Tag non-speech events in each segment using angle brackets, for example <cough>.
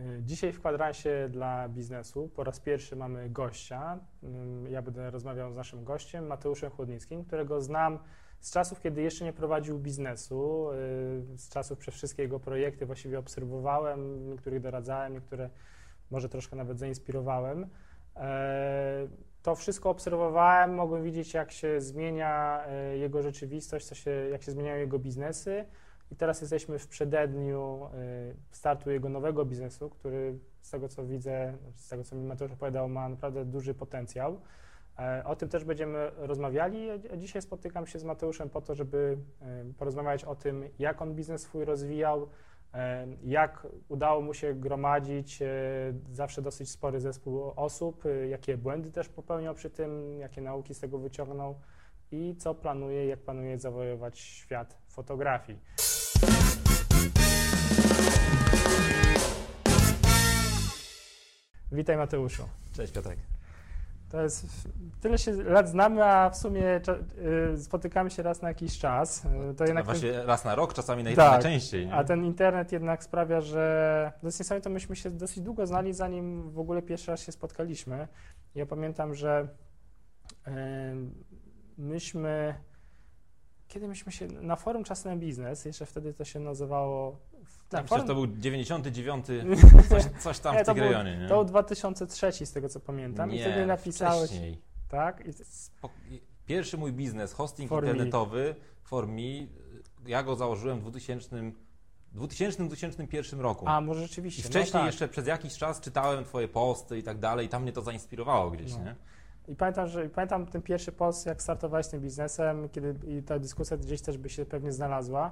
Y, Dzisiaj w kwadransie dla biznesu po raz pierwszy mamy gościa. Ym, Ja będę rozmawiał z naszym gościem, Mateuszem Chłodnickim, którego znam z czasów, kiedy jeszcze nie prowadził biznesu, y, z czasów przez wszystkie jego projekty właściwie obserwowałem, niektórych doradzałem, niektóre może troszkę nawet zainspirowałem. E, To wszystko obserwowałem, mogłem widzieć, jak się zmienia jego rzeczywistość, co się, jak się zmieniają jego biznesy. I teraz jesteśmy w przededniu y, startu jego nowego biznesu, który z tego co widzę, z tego co mi Mateusz opowiadał, ma naprawdę duży potencjał. E, O tym też będziemy rozmawiali. Dzisiaj spotykam się z Mateuszem po to, żeby y, porozmawiać o tym, jak on biznes swój rozwijał, e, jak udało mu się gromadzić e, zawsze dosyć spory zespół osób, jakie błędy też popełniał przy tym, jakie nauki z tego wyciągnął i co planuje, jak planuje zawojować świat fotografii. Witaj Mateuszu. Cześć Piotrek. To jest, tyle się lat znamy, a w sumie y, spotykamy się raz na jakiś czas. Y, To No jednak właśnie raz na rok, czasami naj, Tak. najczęściej. Nie? a ten internet jednak sprawia, że to jest niesamowite, myśmy się dosyć długo znali, zanim w ogóle pierwszy raz się spotkaliśmy. Ja pamiętam, że myśmy, kiedy myśmy się, na forum Czas na Biznes, jeszcze wtedy to się nazywało... Tak, to był 99, <laughs> coś, coś tam Nie, w tym rejonie. Nie? To był 2003 z tego co pamiętam i nie, wtedy napisałeś, Wcześniej. tak? I, Pierwszy mój biznes, hosting For me. internetowy, for me, ja go założyłem w 2000, 2000-2001 roku. a może rzeczywiście. I wcześniej no tak. jeszcze przez jakiś czas czytałem twoje posty i tak dalej i tam mnie to zainspirowało gdzieś, No. nie? I pamiętam, że pamiętam ten pierwszy post, jak startowałeś tym biznesem, kiedy i ta dyskusja gdzieś też by się pewnie znalazła.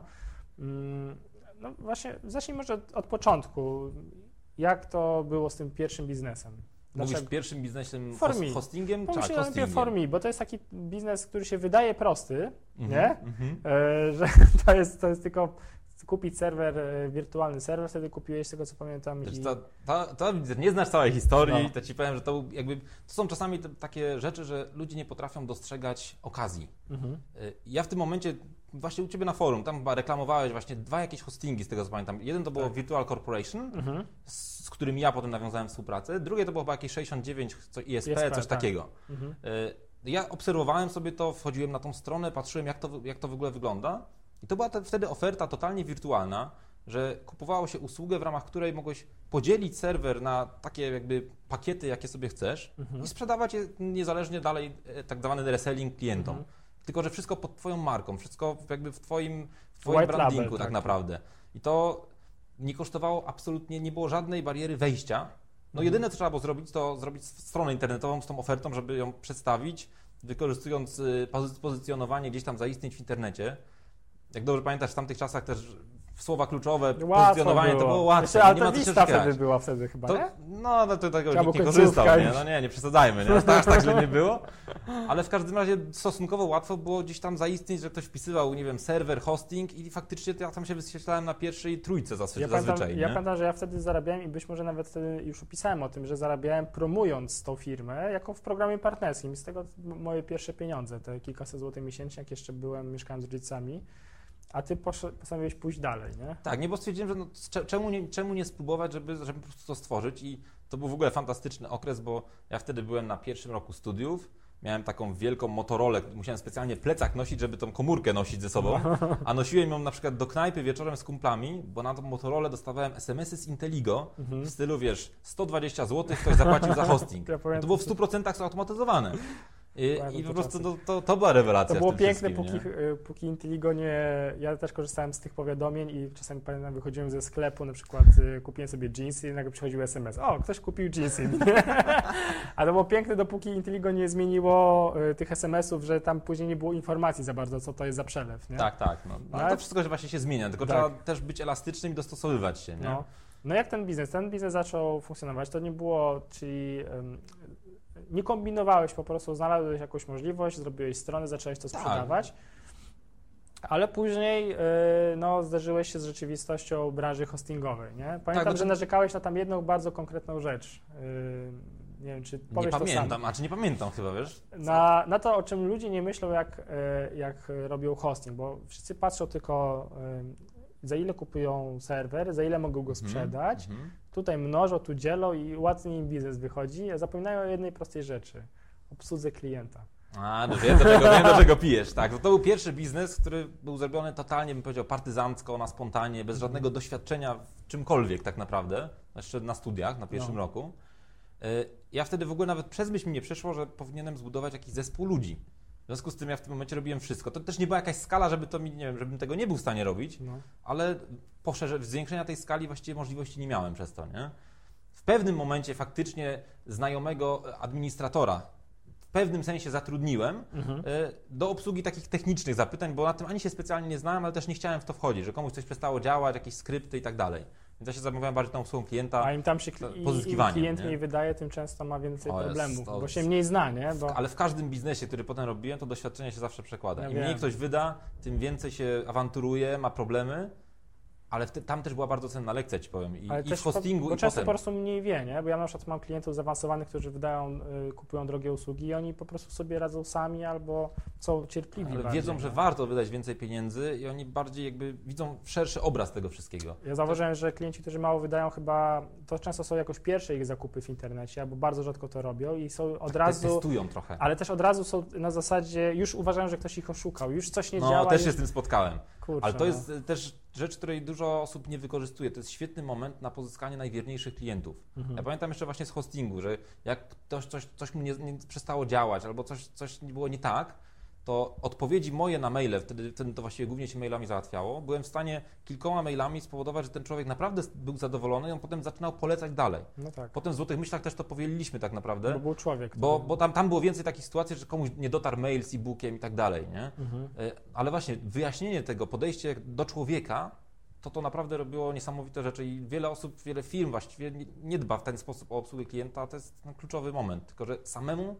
Mm, No właśnie, zacznij może od, od początku. Jak to było z tym pierwszym biznesem? Mówisz pierwszym biznesem For host, me. hostingiem? Tak, Pomyślałem najpierw hostingiem. for me, bo to jest taki biznes, który się wydaje prosty, Mhm, nie? mhm. E, że <laughs> to jest, to jest tylko kupić serwer, e, wirtualny serwer, wtedy kupiłeś z tego co pamiętam. Wiesz, I... to, to, to nie znasz całej historii, No. to ci powiem, że to jakby, to są czasami te, takie rzeczy, że ludzie nie potrafią dostrzegać okazji. Mhm. Y, Ja w tym momencie, właśnie u Ciebie na forum, tam chyba reklamowałeś właśnie dwa jakieś hostingi z tego co pamiętam. Jeden to było Tak. Virtual Corporation, Mhm. z, z którym ja potem nawiązałem współpracę, drugie to było chyba jakieś 69, co ISP, ISP, coś tak. takiego. Mhm. Y, Ja obserwowałem sobie to, wchodziłem na tą stronę, patrzyłem jak to, jak to w ogóle wygląda i to była te, wtedy oferta totalnie wirtualna, że kupowało się usługę, w ramach której mogłeś podzielić serwer na takie jakby pakiety, jakie sobie chcesz Mhm. i sprzedawać je niezależnie dalej, e, tak zwany reselling klientom. Mhm. Tylko, że wszystko pod Twoją marką, wszystko jakby w Twoim, w twoim White brandingu label, tak tak. naprawdę. I to nie kosztowało absolutnie, nie było żadnej bariery wejścia. No Mhm. jedyne, co trzeba było zrobić, to zrobić stronę internetową z tą ofertą, żeby ją przedstawić, wykorzystując y, pozy- pozycjonowanie gdzieś tam zaistnieć w internecie. Jak dobrze pamiętasz, w tamtych czasach też słowa kluczowe, Łatwo pozycjonowanie to było łatwe. Ale nie ma co się wtedy była wtedy chyba, To, nie? no, no to tego Albo nikt nie korzystał, nie? No nie, nie przesadzajmy, nie? Aż tak, aż tak źle nie było. Ale w każdym razie stosunkowo łatwo było gdzieś tam zaistnieć, że ktoś wpisywał, nie wiem, serwer, hosting i faktycznie ja tam się wyświetlałem na pierwszej trójce zasy, Ja zazwyczaj, pamiętam, ja pamiętam, że ja wtedy zarabiałem i być może nawet wtedy już opisałem o tym, że zarabiałem promując tą firmę jako w programie partnerskim. Z tego moje pierwsze pieniądze, te kilkaset złotych miesięcznie, jak jeszcze byłem, mieszkałem z rodzicami. A ty postanowiłeś pójść dalej, nie? Tak, nie, bo stwierdziłem, że no, cze- czemu, nie, czemu nie spróbować, żeby, żeby po prostu to stworzyć i to był w ogóle fantastyczny okres, bo ja wtedy byłem na pierwszym roku studiów, miałem taką wielką Motorolę, musiałem specjalnie plecak nosić, żeby tą komórkę nosić ze sobą, a nosiłem ją na przykład do knajpy wieczorem z kumplami, bo na tą Motorolę dostawałem SMS-y z Inteligo Mhm. w stylu, wiesz, 120 zł ktoś zapłacił za <laughs> hosting. Ja To było w 100% zautomatyzowane. I, i po prostu to, to, to była rewelacja To było piękne, póki, nie? y, póki Inteligo nie... Ja też korzystałem z tych powiadomień i czasami pamiętam, wychodziłem ze sklepu, na przykład y, kupiłem sobie jeansy i nagle przychodził SMS. O, ktoś kupił jeansy. <laughs> A to było piękne, dopóki Inteligo nie zmieniło y, tych SMS-ów, że tam później nie było informacji za bardzo, co to jest za przelew, nie? Tak, tak. No. No, ale- to wszystko że właśnie się zmienia, tylko Tak. trzeba też być elastycznym i dostosowywać się. Nie? No. no jak ten biznes? Ten biznes zaczął funkcjonować, to nie było, czyli nie kombinowałeś po prostu, znalazłeś jakąś możliwość, zrobiłeś stronę, zacząłeś to Tak. sprzedawać, ale później y, no, zderzyłeś się z rzeczywistością branży hostingowej, nie? Pamiętam, Tak, że narzekałeś na tam jedną bardzo konkretną rzecz. Y, nie wiem, czy Nie powiesz to sam. pamiętam, a czy nie pamiętam chyba, wiesz? Na, na to, o czym ludzie nie myślą, jak, e, jak robią hosting, bo wszyscy patrzą tylko, za ile kupują serwer, za ile mogą go Mhm, sprzedać. mhm. Tutaj mnożą, tu dzielą i łatwiej im biznes wychodzi, a zapominają o jednej prostej rzeczy. Obsłudze klienta. A, no wiem do, czego, wiem, do czego pijesz. Tak, to był pierwszy biznes, który był zrobiony totalnie, bym powiedział, partyzancko, na spontanie, bez żadnego doświadczenia w czymkolwiek tak naprawdę, jeszcze na studiach, na pierwszym No. roku. Y, Ja wtedy w ogóle nawet przez myśl mi nie przeszło, że powinienem zbudować jakiś zespół ludzi. W związku z tym ja w tym momencie robiłem wszystko. To też nie była jakaś skala, żeby to mi, nie wiem, żebym tego nie był w stanie robić, No. ale poszerze, zwiększenia tej skali właściwie możliwości nie miałem przez to, nie? W pewnym momencie faktycznie znajomego administratora w pewnym sensie zatrudniłem Mhm. e, do obsługi takich technicznych zapytań, bo na tym ani się specjalnie nie znałem, ale też nie chciałem w to wchodzić, że komuś coś przestało działać, jakieś skrypty i tak dalej. Więc ja się zajmowałem bardziej tą obsługą klienta, A im tam się pozyskiwanie, klient nie? mniej wydaje, tym często ma więcej O, jest problemów, to- bo się mniej zna, nie? Bo... ale w każdym biznesie, który potem robiłem, to doświadczenie się zawsze przekłada. Ja Im mniej wiem. ktoś wyda, tym więcej się awanturuje, ma problemy, ale wte- tam też była bardzo cenna lekcja, ci powiem. I, Ale i w hostingu, po, bo i często potem. po prostu mniej wie, nie? Bo ja na przykład mam klientów zaawansowanych, którzy wydają, y, kupują drogie usługi i oni po prostu sobie radzą sami albo są cierpliwi Ale bardziej, wiedzą, że nie? warto wydać więcej pieniędzy i oni bardziej jakby widzą szerszy obraz tego wszystkiego. Ja zauważyłem, że klienci, którzy mało wydają, chyba to często są jakoś pierwsze ich zakupy w internecie, albo bardzo rzadko to robią i są od Te- razu, Testują trochę. ale też od razu są na zasadzie, już uważają, że ktoś ich oszukał, już coś nie No, działa. też już... się z tym spotkałem. Kurczę, Ale to no. jest e, też rzecz, której dużo osób nie wykorzystuje. To jest świetny moment na pozyskanie najwierniejszych klientów. Mhm. Ja pamiętam jeszcze właśnie z hostingu, że jak ktoś, coś, coś mu nie, nie przestało działać albo coś, coś było nie tak, to odpowiedzi moje na maile, wtedy, wtedy to właściwie głównie się mailami załatwiało, byłem w stanie kilkoma mailami spowodować, że ten człowiek naprawdę był zadowolony i on potem zaczynał polecać dalej. No tak, Potem w Złotych Myślach też to powieliliśmy tak bo naprawdę, był człowiek. bo, który- bo tam, tam było więcej takich sytuacji, że komuś nie dotarł mail z e-bookiem i tak dalej, nie? Mhm. E, Ale właśnie wyjaśnienie tego, podejście do człowieka, to to naprawdę robiło niesamowite rzeczy i wiele osób, wiele firm właściwie nie, dba w ten sposób o obsługę klienta, to jest ten kluczowy moment, tylko że samemu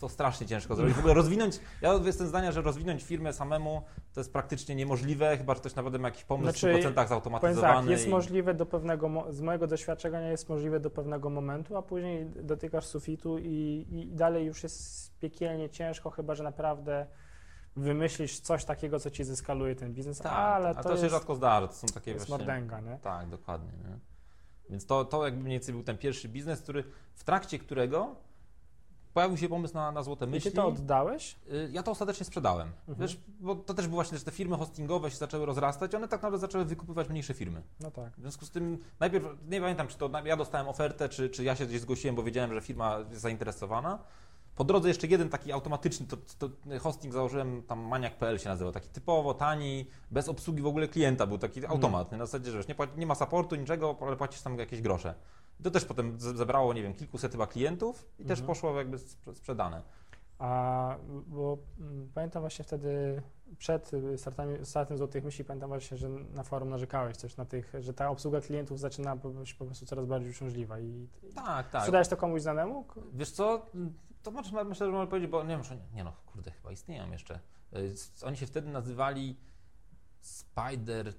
to strasznie ciężko zrobić. W ogóle rozwinąć, ja jestem zdania, że rozwinąć firmę samemu to jest praktycznie niemożliwe, chyba że ktoś nawet ma jakiś pomysł Znaczy, w 100% Powiem zautomatyzowany. tak, jest i- możliwe do pewnego, z mojego doświadczenia jest możliwe do pewnego momentu, a później dotykasz sufitu i, i dalej już jest piekielnie ciężko, chyba że naprawdę wymyślisz coś takiego, co ci zeskaluje ten biznes, tak, ale to, to, jest, się rzadko zdarza, to są takie jest właśnie... mordęga, nie? Tak, dokładnie. Nie? Więc to, to jakby mniej więcej był ten pierwszy biznes, który, w trakcie którego pojawił się pomysł na, na złote I myśli. ty to oddałeś? Y, Ja to ostatecznie sprzedałem. Mhm. Wiesz, bo to też było właśnie, że te firmy hostingowe się zaczęły rozrastać, one tak naprawdę zaczęły wykupywać mniejsze firmy. No tak. W związku z tym najpierw, nie pamiętam, czy to ja dostałem ofertę, czy, czy ja się gdzieś zgłosiłem, bo wiedziałem, że firma jest zainteresowana. Po drodze jeszcze jeden taki automatyczny to, to hosting założyłem, tam maniak.pl się nazywał, taki typowo tani, bez obsługi w ogóle klienta, był taki automat, nie? na zasadzie, że wiesz, nie, nie ma supportu, niczego, ale płacisz tam jakieś grosze. To też potem zebrało, nie wiem, kilkuset chyba klientów i też Mhm. poszło jakby sprze- sprzedane. A bo mm, pamiętam właśnie wtedy przed y, startami, startem Złotych Myśli, pamiętam właśnie, że na forum narzekałeś też na tych, że ta obsługa klientów zaczyna być po prostu coraz bardziej uciążliwa i Tak, tak. sprzedałeś to komuś znanemu? Wiesz co, to może, myślę, że mogę powiedzieć, bo nie wiem, że nie, nie no, kurde, chyba istnieją jeszcze. Y, Oni się wtedy nazywali Spider,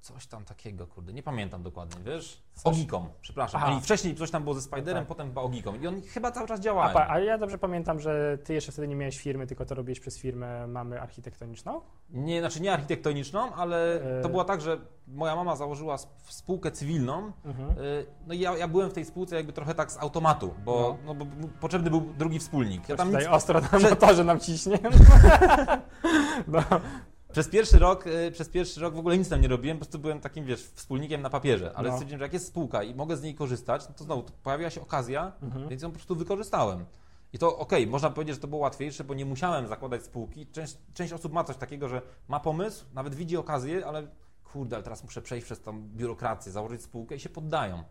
coś tam takiego, kurde, nie pamiętam dokładnie, wiesz? Coś- Ogikom, przepraszam. Aha. Oni wcześniej coś tam było ze Spiderem, tak. potem chyba Ogikom i oni chyba cały czas działają. pa, a ja dobrze pamiętam, że ty jeszcze wtedy nie miałeś firmy, tylko to robiłeś przez firmę mamy architektoniczną. Nie, znaczy nie architektoniczną, ale E. to było tak, że moja mama założyła sp- spółkę cywilną, Mhm. y, no i ja, ja byłem w tej spółce jakby trochę tak z automatu, bo, no. bo potrzebny był drugi wspólnik. Ja tam tutaj nic, ostro na motorze nam ciśnie. <laughs> no. Przez pierwszy rok, y, przez pierwszy rok w ogóle nic tam nie robiłem, po prostu byłem takim, wiesz, wspólnikiem na papierze, ale No. stwierdziłem, że jak jest spółka i mogę z niej korzystać, no to znowu to pojawiła się okazja, Mhm. więc ją po prostu wykorzystałem. I to okej, można powiedzieć, że to było łatwiejsze, bo nie musiałem zakładać spółki. Część, część osób ma coś takiego, że ma pomysł, nawet widzi okazję, ale kurde, ale teraz muszę przejść przez tą biurokrację, założyć spółkę i się poddają.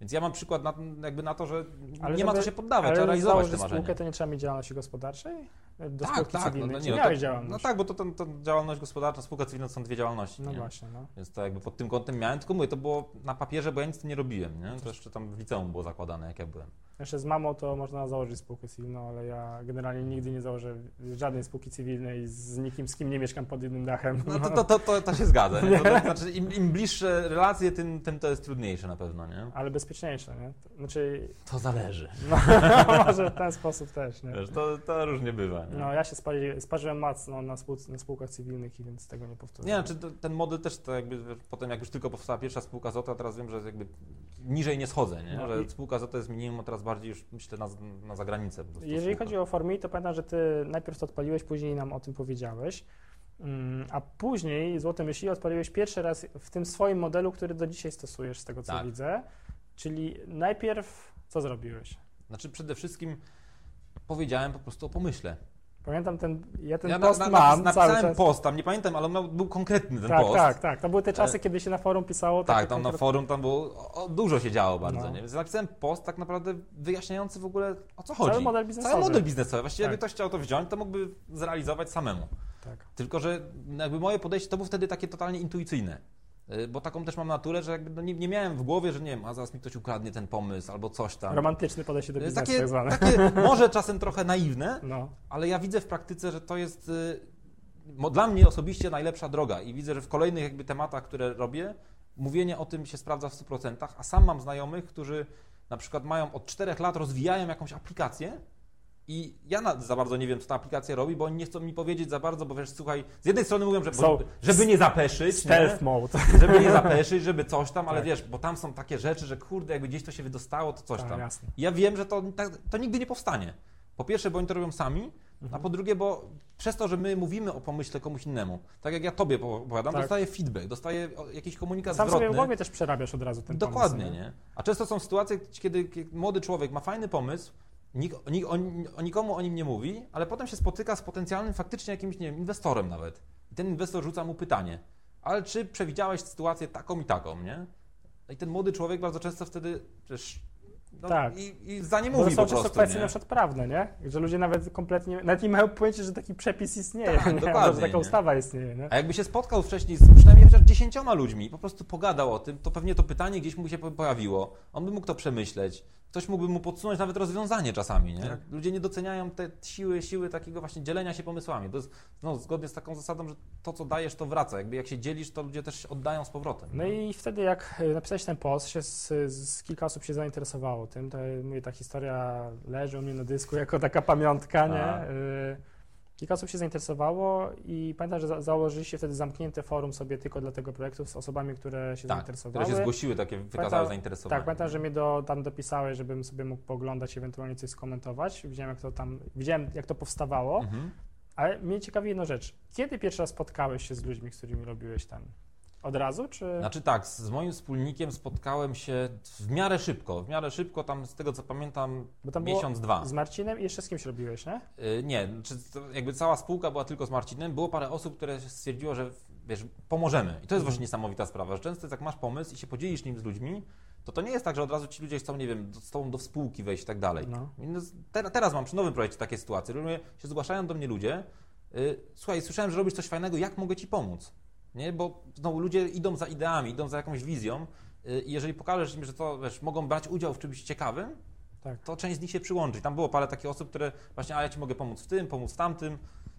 Więc ja mam przykład na, jakby na to, że Ale nie ma co żeby- się poddawać, Ale trzeba realizować te marzenia. spółkę to nie trzeba mieć działalności gospodarczej? Do Tak, spółki tak, cywilnej. no, Czy no, miałeś to, działalność? no tak, bo to, to, to działalność gospodarcza, spółka cywilna to są dwie działalności. No nie? właśnie, no. Więc to jakby pod tym kątem miałem, tylko mówię, to było na papierze, bo ja nic nie robiłem, nie? To jeszcze tam w liceum było zakładane, jak ja byłem. Jeszcze z mamą to można założyć spółkę cywilną, ale ja generalnie nigdy nie założę żadnej spółki cywilnej z nikim, z kim nie mieszkam pod jednym dachem. No to, to, <laughs> to, to, to się zgadza, nie? To, to, znaczy im, im bliższe relacje, tym, tym to jest trudniejsze na pewno, nie? Ale bezpieczniejsze, nie? To- Znaczy, To zależy. <laughs> no, <laughs> może w ten sposób też, nie? Wiesz, to, to różnie bywa, Nie? No, ja się spali, sparzyłem mocno na, spół, na spółkach cywilnych, i więc tego nie powtórzę. Nie, znaczy ten model też to jakby potem jak już tylko powstała pierwsza spółka ZOTA, teraz wiem, że jakby niżej nie schodzę, nie? No że spółka ZOTA jest minimum, a teraz bardziej już myślę na, na zagranicę. Jeżeli chodzi o Formi, to pamiętam, że ty najpierw to odpaliłeś, później nam o tym powiedziałeś, Mm, a później Złote Myśli odpaliłeś pierwszy raz w tym swoim modelu, który do dzisiaj stosujesz, z tego co Tak. widzę. Czyli najpierw co zrobiłeś? Znaczy przede wszystkim powiedziałem po prostu o pomyśle. Pamiętam ten, ja ten ja post na, na, mam napisałem cały czas. post, tam nie pamiętam, ale on był konkretny ten tak, post. tak, tak. To były te czasy, E, kiedy się na forum pisało. Tak, tam na konkret- forum tam było, o, dużo się działo bardzo, No. nie? Więc napisałem post tak naprawdę wyjaśniający w ogóle o co chodzi. Cały model biznesowy. Cały model biznesowy. Właściwie Tak. jakby ktoś chciał to wziąć, to mógłby zrealizować samemu. Tak. Tylko, że jakby moje podejście to było wtedy takie totalnie intuicyjne. Y, Bo taką też mam naturę, że jakby no nie, nie miałem w głowie, że nie wiem, a zaraz mi ktoś ukradnie ten pomysł albo coś tam. Romantyczne podejście do Y, biznesu takie, tak zwane. takie <laughs> może czasem trochę naiwne, No, ale ja widzę w praktyce, że to jest y, dla mnie osobiście najlepsza droga i widzę, że w kolejnych jakby tematach, które robię, mówienie o tym się sprawdza w 100%, a sam mam znajomych, którzy na przykład mają od 4 lat, rozwijają jakąś aplikację i ja na, za bardzo nie wiem, co ta aplikacja robi, bo oni nie chcą mi powiedzieć za bardzo, bo wiesz, słuchaj, z jednej strony mówią, że, Są- żeby nie zapeszyć, nie? stealth mode. żeby nie zapeszyć, żeby coś tam, ale Tak. wiesz, bo tam są takie rzeczy, że kurde, jakby gdzieś to się wydostało, to coś Tak, tam. jasne. I ja wiem, że to, tak- to nigdy nie powstanie. Po pierwsze, bo oni to robią sami, a Mhm. po drugie, bo przez to, że my mówimy o pomyśle komuś innemu, tak jak ja tobie opowiadam, Tak. dostaję feedback, dostaję jakiś komunikat Sam sobie w zwrotny. głowie też przerabiasz od razu ten Dokładnie, pomysł, nie? A często są sytuacje, kiedy młody człowiek ma fajny pomysł, nik, nik, o, o nikomu o nim nie mówi, ale potem się spotyka z potencjalnym faktycznie jakimś, nie wiem, inwestorem nawet. I ten inwestor rzuca mu pytanie, ale czy przewidziałeś sytuację taką i taką, nie? I ten młody człowiek bardzo często wtedy przecież no, Tak. i, i za nie Bo mówi to po są często prostu, kwestie nie? na przykład prawne, nie? Że ludzie nawet kompletnie, nawet nie mają pojęcia, że taki przepis istnieje, Tak, nie? dokładnie, że taka nie? ustawa istnieje, nie? A jakby się spotkał wcześniej z przynajmniej chociaż dziesięcioma ludźmi po prostu pogadał o tym, to pewnie to pytanie gdzieś mu się po- pojawiło. On by mógł to przemyśleć. Ktoś mógłby mu podsunąć nawet rozwiązanie czasami, nie? Tak. Ludzie nie doceniają te siły, siły takiego właśnie dzielenia się pomysłami. To jest no, zgodnie z taką zasadą, że to, co dajesz, to wraca. Jakby jak się dzielisz, to ludzie też oddają z powrotem. No nie? i wtedy jak e, napisałeś ten post, się z, z kilka osób się zainteresowało tym, to mówię, ta historia leży u mnie na dysku jako taka pamiątka, nie? Tak. Kilka osób się zainteresowało i pamiętam, że za, założyliście wtedy zamknięte forum sobie tylko dla tego projektu z osobami, które się tak, zainteresowały. które się zgłosiły, takie wykazały Pamiętam- zainteresowanie. Tak, pamiętam, że mnie do, tam dopisałeś, żebym sobie mógł poglądać, ewentualnie coś skomentować. Widziałem, jak to tam, widziałem, jak to powstawało, Mhm. ale mnie ciekawi jedna rzecz. Kiedy pierwszy raz spotkałeś się z ludźmi, z którymi robiłeś tam? Od razu, czy... Znaczy tak, z moim wspólnikiem spotkałem się w miarę szybko. W miarę szybko, tam z tego co pamiętam, miesiąc, dwa. z Marcinem i jeszcze z kimś robiłeś, nie? Y, Nie, czy to jakby cała spółka była tylko z Marcinem. Było parę osób, które stwierdziło, że wiesz, pomożemy. I to jest Mhm. właśnie niesamowita sprawa, że często jak masz pomysł i się podzielisz nim z ludźmi, to to nie jest tak, że od razu ci ludzie chcą, nie wiem, z tobą do spółki wejść i tak dalej. No. Te- teraz mam przy nowym projekcie takie sytuacje. Ludzie się zgłaszają do mnie ludzie, y, słuchaj, słyszałem, że robisz coś fajnego, jak mogę ci pomóc? Nie, bo znowu ludzie idą za ideami, idą za jakąś wizją y, i jeżeli pokażesz im, że to, wiesz, mogą brać udział w czymś ciekawym, Tak. to część z nich się przyłączy. Tam było parę takich osób, które właśnie, a ja ci mogę pomóc w tym, pomóc w tamtym.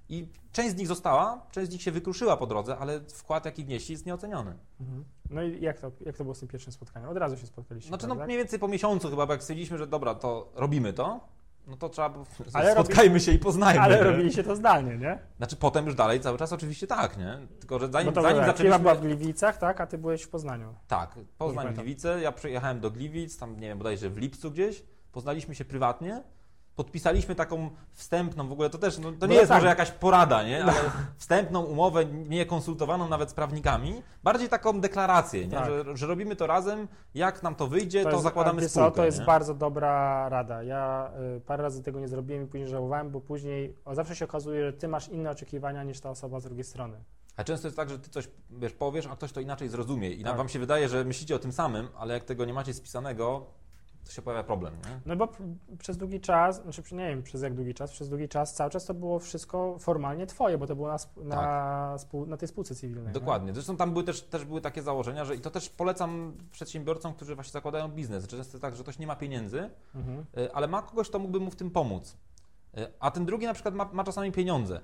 I część z nich została, część z nich się wykruszyła po drodze, ale wkład, jaki wnieśli, jest nieoceniony. Mhm. No i jak to, jak to było z tym pierwszym spotkaniem? Od razu się spotkaliście, Znaczy, no prawda? mniej więcej po miesiącu chyba, bo jak stwierdziliśmy, że dobra, to robimy to, no to trzeba, <laughs> Ale spotkajmy się i poznajmy. Ale nie? robiliście to zdalnie, nie? Znaczy potem już dalej cały czas oczywiście tak, nie? Tylko, że zanim, to zanim była, zaczęliśmy... była w Gliwicach, tak? A ty byłeś w Poznaniu. Tak, Poznań. Gliwice, ja przyjechałem do Gliwic, tam nie wiem, bodajże w lipcu gdzieś, poznaliśmy się prywatnie, podpisaliśmy taką wstępną, w ogóle to też, no, to nie No jest tak. może jakaś porada, nie? Ale wstępną umowę, nie konsultowaną nawet z prawnikami, bardziej taką deklarację? Tak. Że, że robimy to razem, jak nam to wyjdzie, to, jest- zakładamy wiesz co, spółkę. To jest nie? bardzo dobra rada. Ja y, parę razy tego nie zrobiłem i później żałowałem, bo później zawsze się okazuje, że ty masz inne oczekiwania niż ta osoba z drugiej strony. A często jest tak, że ty coś wiesz, powiesz, a ktoś to inaczej zrozumie i Tak. wam się wydaje, że myślicie o tym samym, ale jak tego nie macie spisanego, to się pojawia problem, nie? No bo przez długi czas, znaczy nie wiem przez jak długi czas, przez długi czas cały czas to było wszystko formalnie twoje, bo to było na, na, spół, na tej spółce cywilnej. nie? Dokładnie. Zresztą tam były też, też były takie założenia, że i to też polecam przedsiębiorcom, którzy właśnie zakładają biznes. Często jest tak, że ktoś nie ma pieniędzy, Mhm. y, ale ma kogoś, kto mógłby mu w tym pomóc. Y, A ten drugi na przykład ma, ma czasami pieniądze.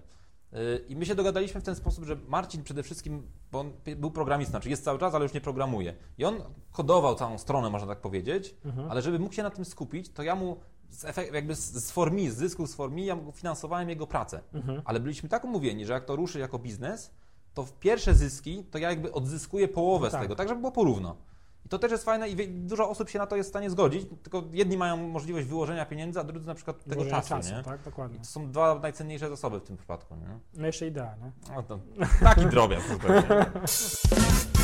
I my się dogadaliśmy w ten sposób, że Marcin przede wszystkim, bo on był programistą, znaczy jest cały czas, ale już nie programuje. I on kodował całą stronę, można tak powiedzieć, Mhm. ale żeby mógł się na tym skupić, to ja mu z efekt, jakby z, formi, z zysków z formi, ja mu finansowałem jego pracę. Mhm. Ale byliśmy tak umówieni, że jak to ruszy jako biznes, to w pierwsze zyski, to ja jakby odzyskuję połowę Tak. z tego, tak żeby było porówno. I to też jest fajne i dużo osób się na to jest w stanie zgodzić, tylko jedni mają możliwość wyłożenia pieniędzy, a drudzy na przykład tego Wyłożenia czasu, nie? Tak, dokładnie. I to są dwa najcenniejsze zasoby w tym przypadku, nie? No jeszcze idea, nie? No to taki drobiazg zupełnie. <laughs>